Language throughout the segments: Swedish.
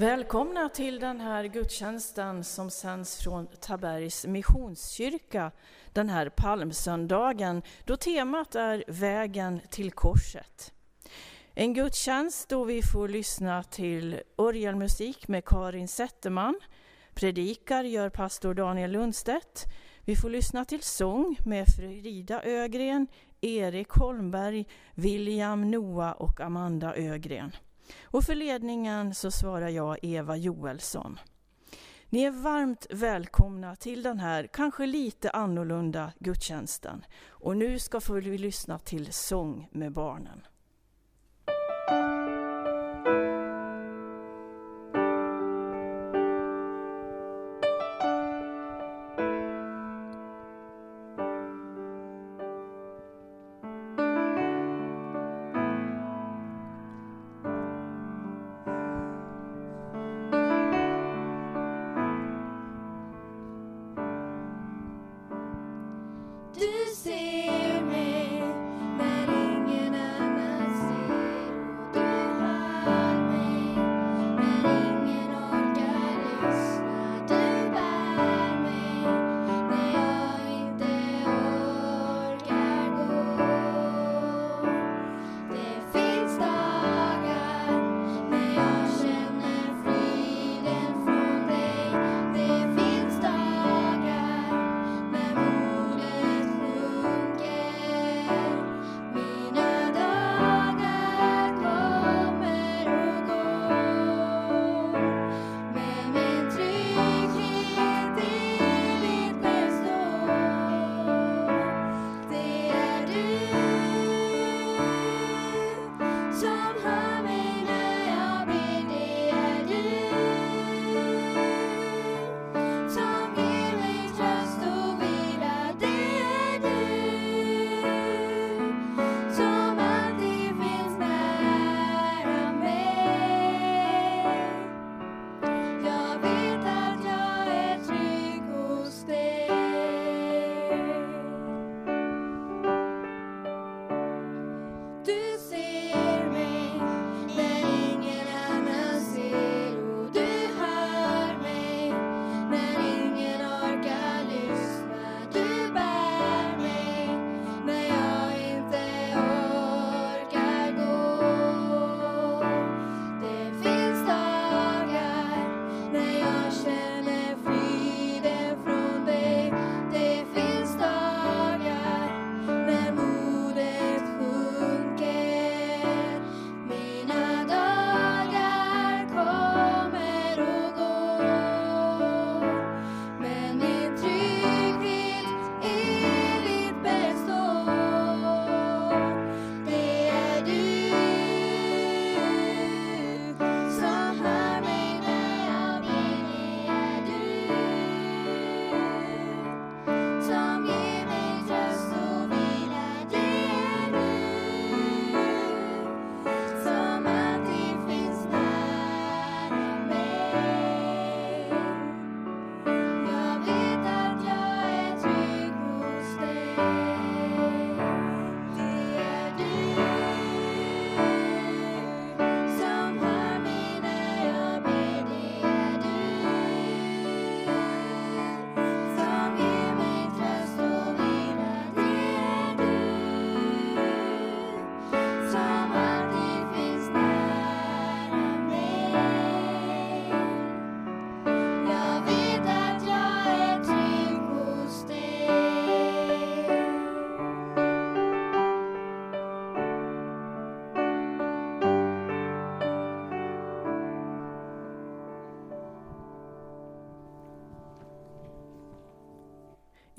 Välkomna till den här gudstjänsten som sänds från Tabergs Missionskyrka den här palmsöndagen då temat är Vägen till korset. En gudstjänst då vi får lyssna till orgelmusik med Karin Zetterman. Predikar gör pastor Daniel Lundstedt. Vi får lyssna till sång med Frida Ögren, Erik Holmberg, William Noah och Amanda Ögren. Och för ledningen så svarar jag Eva Joelsson. Ni är varmt välkomna till den här kanske lite annorlunda gudstjänsten. Och nu ska vi lyssna till sång med barnen.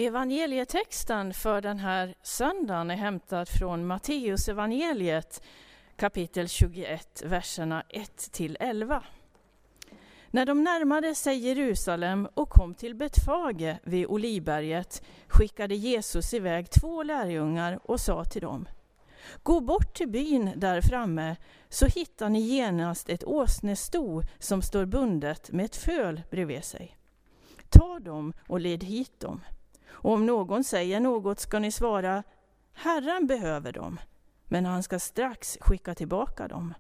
Evangelietexten för den här söndagen är hämtad från Matteus evangeliet kapitel 21, verserna 1 11. När de närmade sig Jerusalem och kom till Betfage vid Olivberget skickade Jesus iväg två lärjungar och sa till dem Gå bort till byn där framme så hittar ni genast ett åsnesto som står bundet med ett föl bredvid sig. Ta dem och led hit dem. Och om någon säger något ska ni svara, Herren behöver dem, men han ska strax skicka tillbaka dem.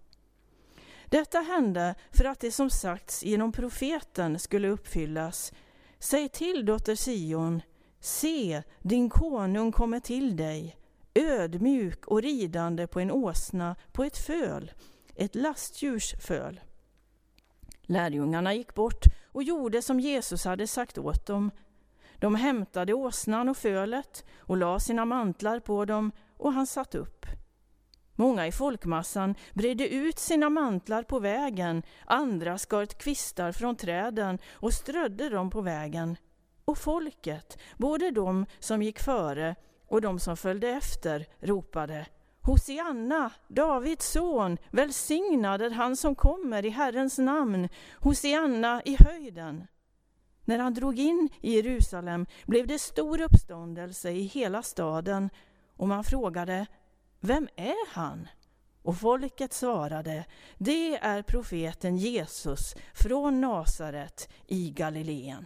Detta hände för att det som sagts genom profeten skulle uppfyllas. Säg till dotter Sion, se, din konung kommer till dig, ödmjuk och ridande på en åsna, på ett föl, ett lastdjurs föl. Lärjungarna gick bort och gjorde som Jesus hade sagt åt dem. De hämtade åsnan och fölet och la sina mantlar på dem och han satt upp. Många i folkmassan bredde ut sina mantlar på vägen, andra skar kvistar från träden och strödde dem på vägen. Och folket, både de som gick före och de som följde efter, ropade Hosianna, Davids son, välsignad är han som kommer i Herrens namn, Hosianna i höjden. När han drog in i Jerusalem blev det stor uppståndelse i hela staden och man frågade Vem är han? Och folket svarade Det är profeten Jesus från Nasaret i Galileen.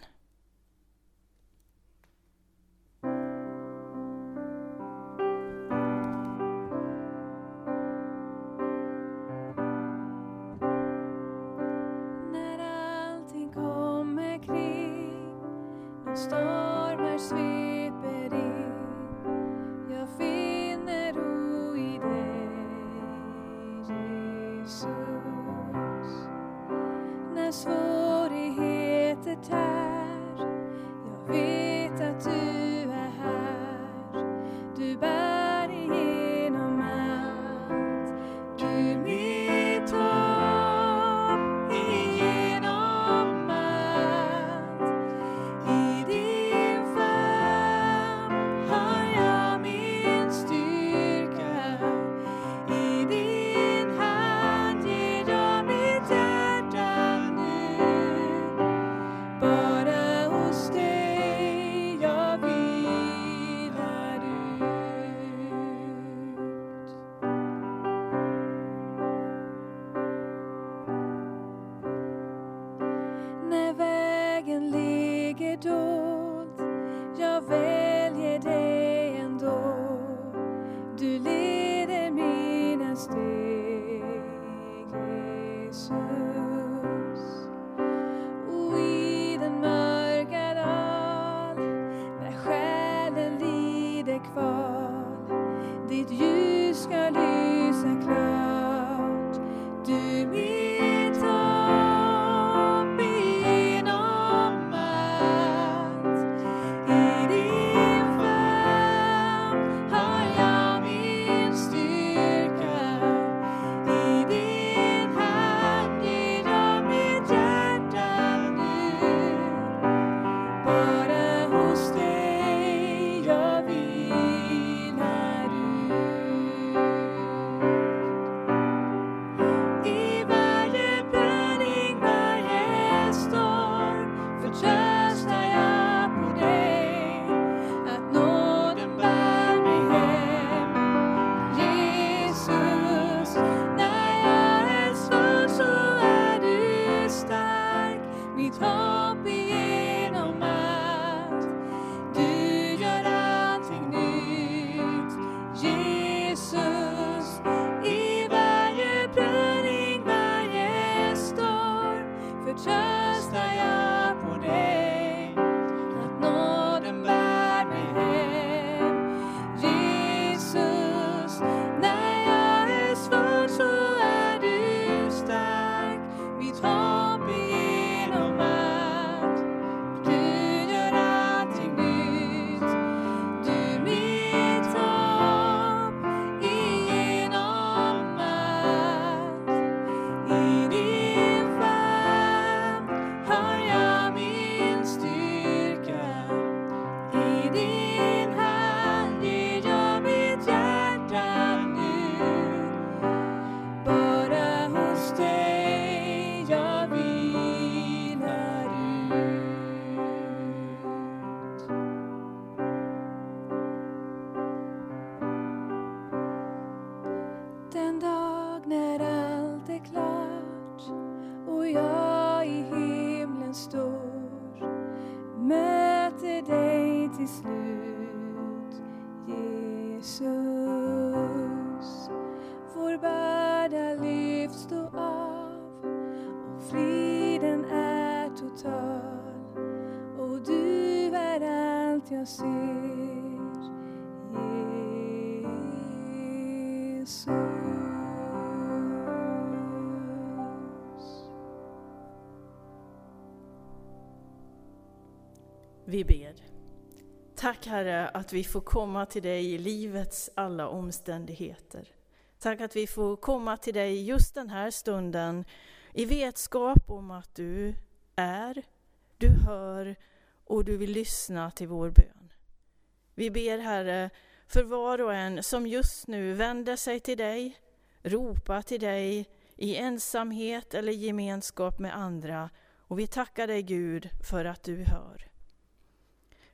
och jag i himlen står. Möter dig till slut, Jesus. Vår börda lyfts då av och friden är total. Och du är allt jag ser. Vi ber. Tack Herre att vi får komma till dig i livets alla omständigheter. Tack att vi får komma till dig just den här stunden i vetskap om att du är, du hör och du vill lyssna till vår bön. Vi ber Herre för var och en som just nu vänder sig till dig, ropar till dig i ensamhet eller gemenskap med andra och vi tackar dig Gud för att du hör.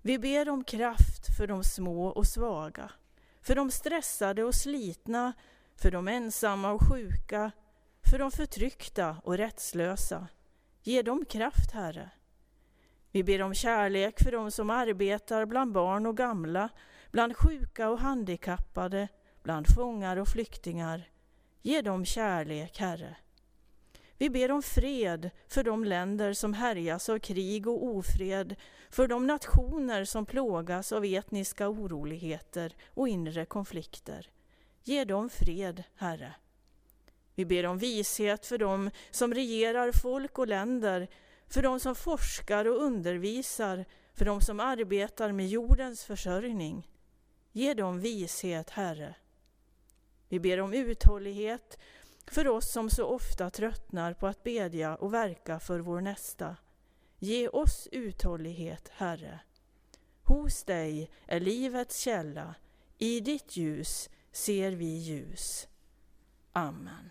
Vi ber om kraft för de små och svaga, för de stressade och slitna, för de ensamma och sjuka, för de förtryckta och rättslösa. Ge dem kraft, Herre. Vi ber om kärlek för de som arbetar bland barn och gamla, bland sjuka och handikappade, bland fångar och flyktingar. Ge dem kärlek, Herre. Vi ber om fred för de länder som härjas av krig och ofred, för de nationer som plågas av etniska oroligheter och inre konflikter. Ge dem fred, Herre. Vi ber om vishet för dem som regerar folk och länder, för dem som forskar och undervisar, för dem som arbetar med jordens försörjning. Ge dem vishet, Herre. Vi ber om uthållighet för oss som så ofta tröttnar på att bedja och verka för vår nästa. Ge oss uthållighet, Herre. Hos dig är livets källa, i ditt ljus ser vi ljus. Amen.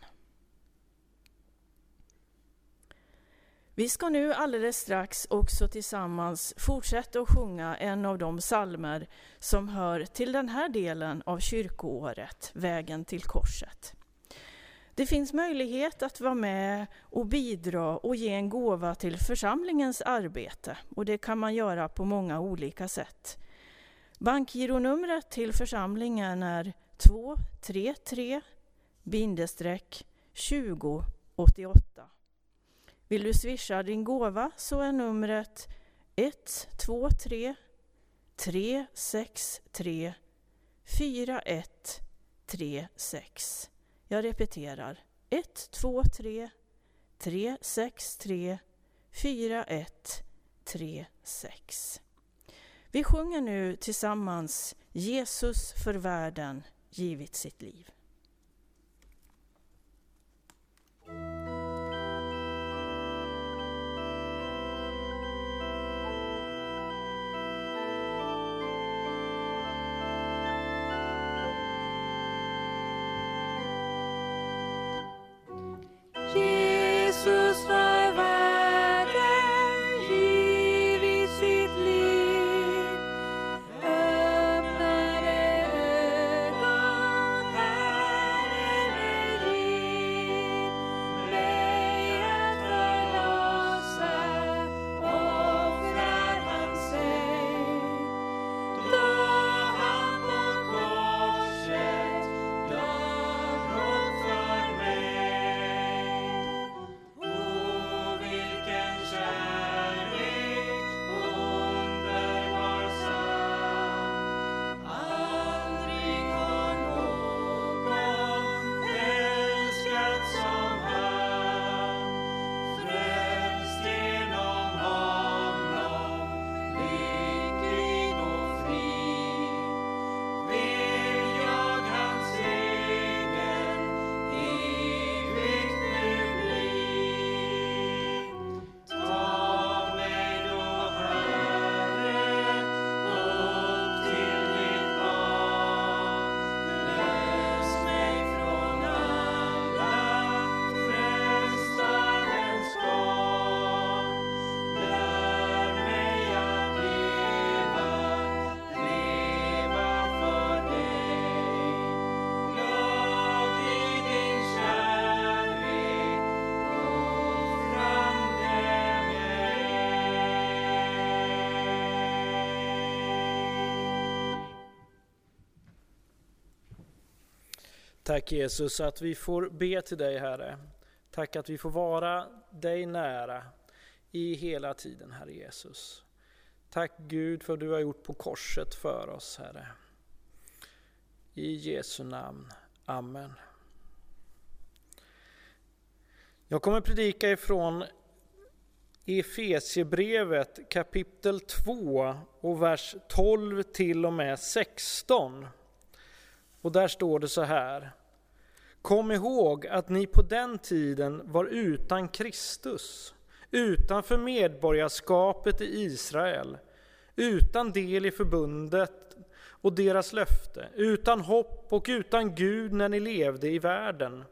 Vi ska nu alldeles strax också tillsammans fortsätta att sjunga en av de salmer som hör till den här delen av kyrkoåret, Vägen till korset. Det finns möjlighet att vara med och bidra och ge en gåva till församlingens arbete och det kan man göra på många olika sätt. Bankgironumret till församlingen är 233 bindestreck 2088. Vill du swisha din gåva så är numret 123 363 4136. Jag repeterar. 123 363 4136. Vi sjunger nu tillsammans Jesus för världen givit sitt liv. Tack Jesus att vi får be till dig Herre. Tack att vi får vara dig nära i hela tiden Herre Jesus. Tack Gud för vad du har gjort på korset för oss, Herre. I Jesu namn. Amen. Jag kommer predika ifrån Efesiebrevet kapitel 2 och vers 12 till och med 16. Och där står det så här. Kom ihåg att ni på den tiden var utan Kristus, utanför medborgarskapet i Israel, utan del i förbundet och deras löfte, utan hopp och utan Gud när ni levde i världen.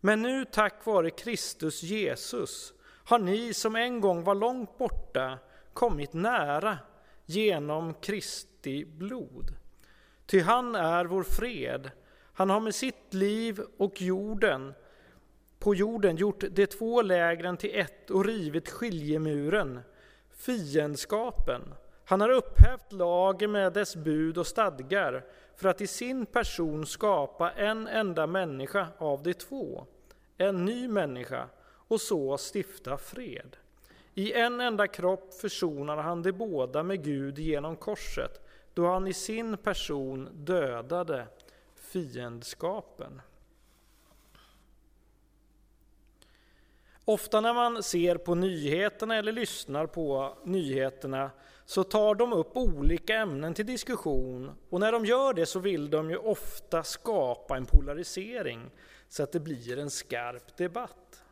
Men nu tack vare Kristus Jesus har ni som en gång var långt borta kommit nära genom Kristi blod. Ty han är vår fred. Han har med sitt liv och jorden på jorden gjort de två lägren till ett och rivit skiljemuren, fiendskapen. Han har upphävt lagen med dess bud och stadgar för att i sin person skapa en enda människa av de två, en ny människa, och så stifta fred. I en enda kropp försonar han de båda med Gud genom korset, då han i sin person dödade fiendskapen. Ofta när man ser på nyheterna eller lyssnar på nyheterna så tar de upp olika ämnen till diskussion och när de gör det så vill de ju ofta skapa en polarisering så att det blir en skarp debatt.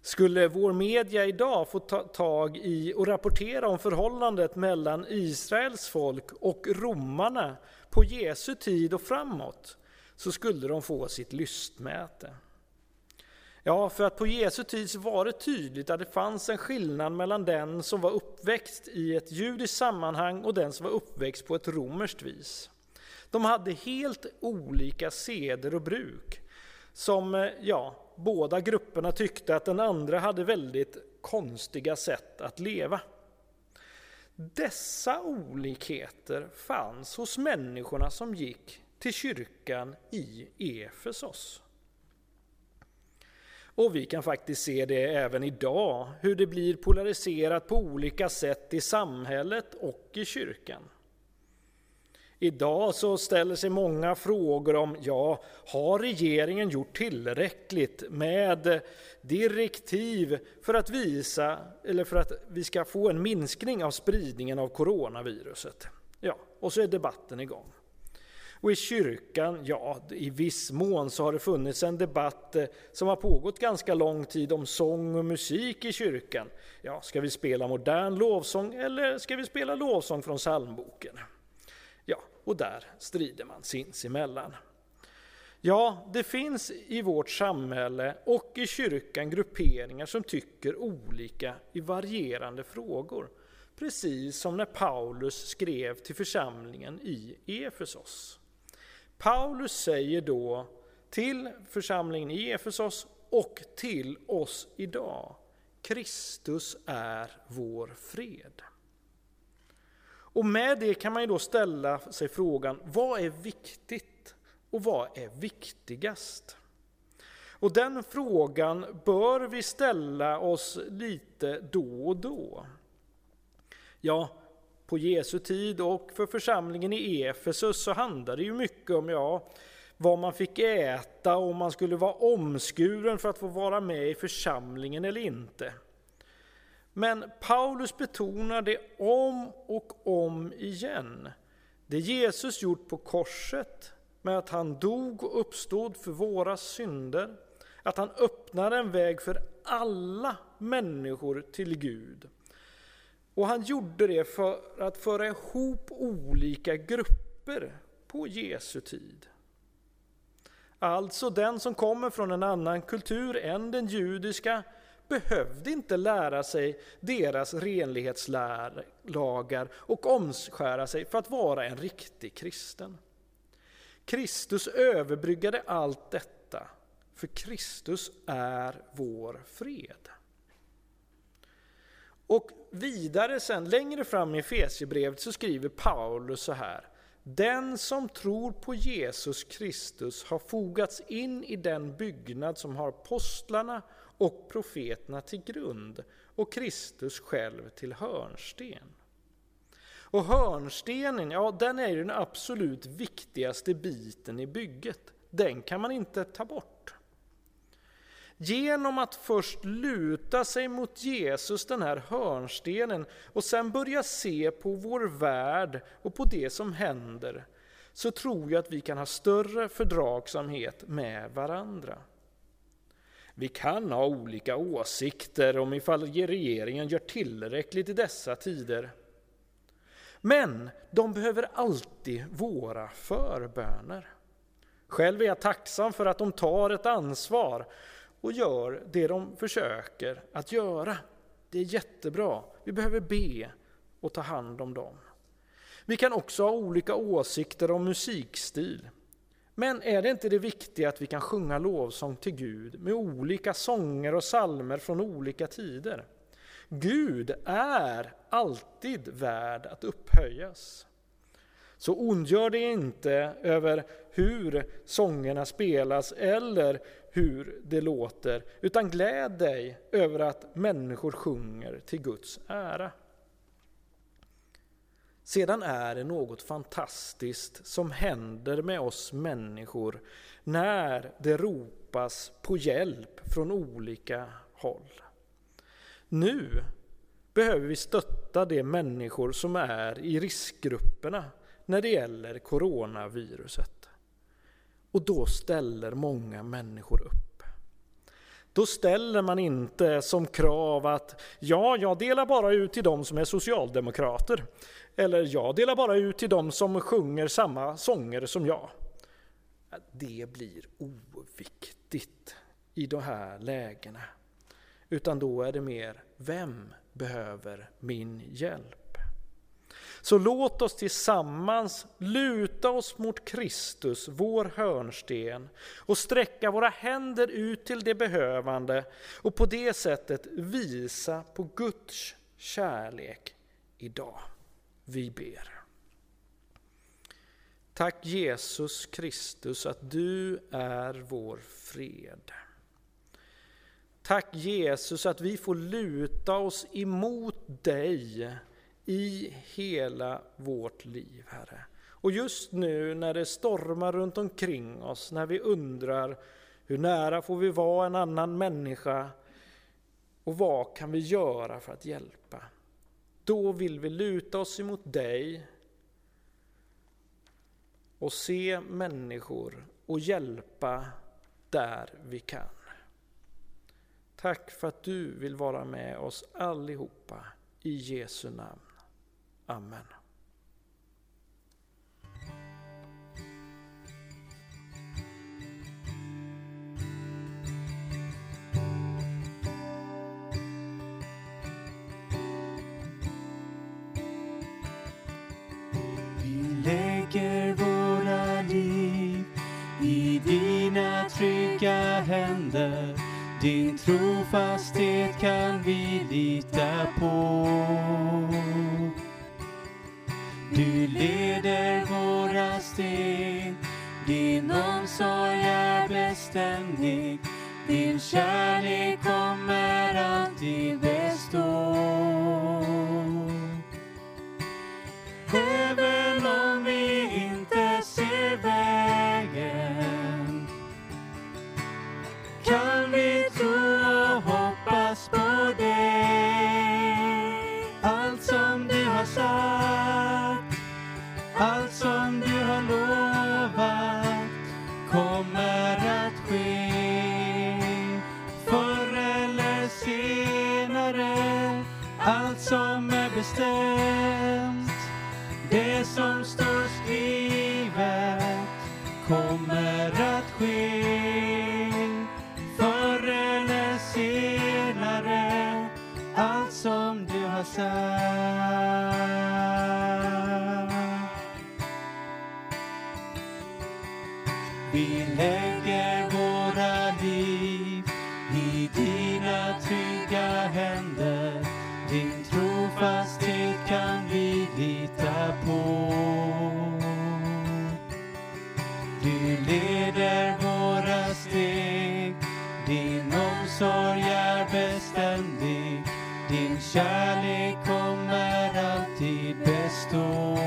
Skulle vår media idag få ta tag i och rapportera om förhållandet mellan Israels folk och romarna på Jesu tid och framåt, så skulle de få sitt lystmäte. Ja, för att på Jesu tid så var det tydligt att det fanns en skillnad mellan den som var uppväxt i ett judiskt sammanhang och den som var uppväxt på ett romerskt vis. De hade helt olika seder och bruk som, eh, ja, båda grupperna tyckte att den andra hade väldigt konstiga sätt att leva. Dessa olikheter fanns hos människorna som gick till kyrkan i Efesos. Och vi kan faktiskt se det även idag, hur det blir polariserat på olika sätt i samhället och i kyrkan. Idag så ställer sig många frågor om, ja, har regeringen gjort tillräckligt med direktiv för att visa, eller för att vi ska få en minskning av spridningen av coronaviruset? Ja, och så är debatten igång. Och i kyrkan, ja, i viss mån så har det funnits en debatt eh, som har pågått ganska lång tid om sång och musik i kyrkan. Ja, ska vi spela modern lovsång eller ska vi spela lovsång från psalmboken? Och där strider man sinsemellan. Ja, det finns i vårt samhälle och i kyrkan grupperingar som tycker olika i varierande frågor. Precis som när Paulus skrev till församlingen i Efesos. Paulus säger då till församlingen i Efesos och till oss idag, Kristus är vår fred. Och med det kan man ju då ställa sig frågan, vad är viktigt och vad är viktigast? Och den frågan bör vi ställa oss lite då och då. Ja, på Jesu tid och för församlingen i Efesus så handlade det ju mycket om ja, vad man fick äta, om man skulle vara omskuren för att få vara med i församlingen eller inte. Men Paulus betonar det om och om igen. Det Jesus gjort på korset med att han dog och uppstod för våra synder, att han öppnar en väg för alla människor till Gud. Och han gjorde det för att föra ihop olika grupper på Jesu tid. Alltså den som kommer från en annan kultur än den judiska behövde inte lära sig deras renlighetslagar och omskära sig för att vara en riktig kristen. Kristus överbryggade allt detta, för Kristus är vår fred. Och vidare sen, längre fram i Efesierbrevet så skriver Paulus så här. Den som tror på Jesus Kristus har fogats in i den byggnad som har apostlarna och profeterna till grund och Kristus själv till hörnsten. Och hörnstenen, ja den är ju den absolut viktigaste biten i bygget. Den kan man inte ta bort. Genom att först luta sig mot Jesus, den här hörnstenen, och sen börja se på vår värld och på det som händer, så tror jag att vi kan ha större fördragsamhet med varandra. Vi kan ha olika åsikter om ifall regeringen gör tillräckligt i dessa tider. Men de behöver alltid våra förböner. Själv är jag tacksam för att de tar ett ansvar och gör det de försöker att göra. Det är jättebra. Vi behöver be och ta hand om dem. Vi kan också ha olika åsikter om musikstil. Men är det inte det viktiga att vi kan sjunga lovsång till Gud med olika sånger och salmer från olika tider? Gud är alltid värd att upphöjas. Så ondgör dig inte över hur sångerna spelas eller hur det låter, utan gläd dig över att människor sjunger till Guds ära. Sedan är det något fantastiskt som händer med oss människor när det ropas på hjälp från olika håll. Nu behöver vi stötta de människor som är i riskgrupperna när det gäller coronaviruset. Och då ställer många människor upp. Då ställer man inte som krav att ja, jag delar bara ut till de som är socialdemokrater. Eller jag delar bara ut till de som sjunger samma sånger som jag. Det blir oviktigt i de här lägena. Utan då är det mer, vem behöver min hjälp? Så låt oss tillsammans luta oss mot Kristus, vår hörnsten, och sträcka våra händer ut till det behövande och på det sättet visa på Guds kärlek idag. Vi ber. Tack Jesus Kristus att du är vår fred. Tack Jesus att vi får luta oss emot dig i hela vårt liv, Herre. Och just nu när det stormar runt omkring oss, när vi undrar hur nära får vi vara en annan människa och vad kan vi göra för att hjälpa? Då vill vi luta oss emot dig och se människor och hjälpa där vi kan. Tack för att du vill vara med oss allihopa. I Jesu namn. Amen. Vi lägger våra liv i dina trygga händer. Din trofasthet kan vi lita på. Du leder våra steg, din omsorg är beständig. Din kärlek kommer alltid väl. Vi lägger våra liv i dina trygga händer. Din trofasthet kan vi lita på. Du leder våra steg, din omsorg är beständig. Din kärlek kommer alltid bestå.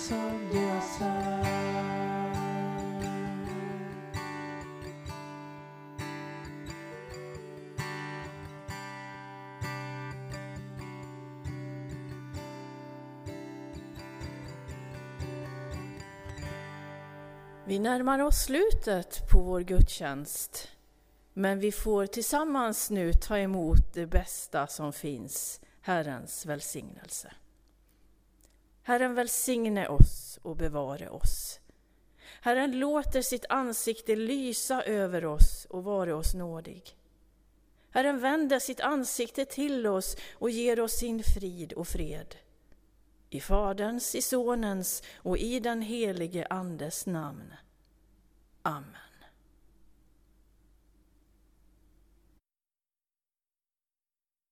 Som du har sagt. Vi närmar oss slutet på vår gudstjänst, men vi får tillsammans nu ta emot det bästa som finns, Herrens välsignelse. Herren välsigne oss och bevare oss. Herren låter sitt ansikte lysa över oss och vare oss nådig. Herren vänder sitt ansikte till oss och ger oss sin frid och fred. I Faderns, i Sonens och i den helige Andes namn. Amen.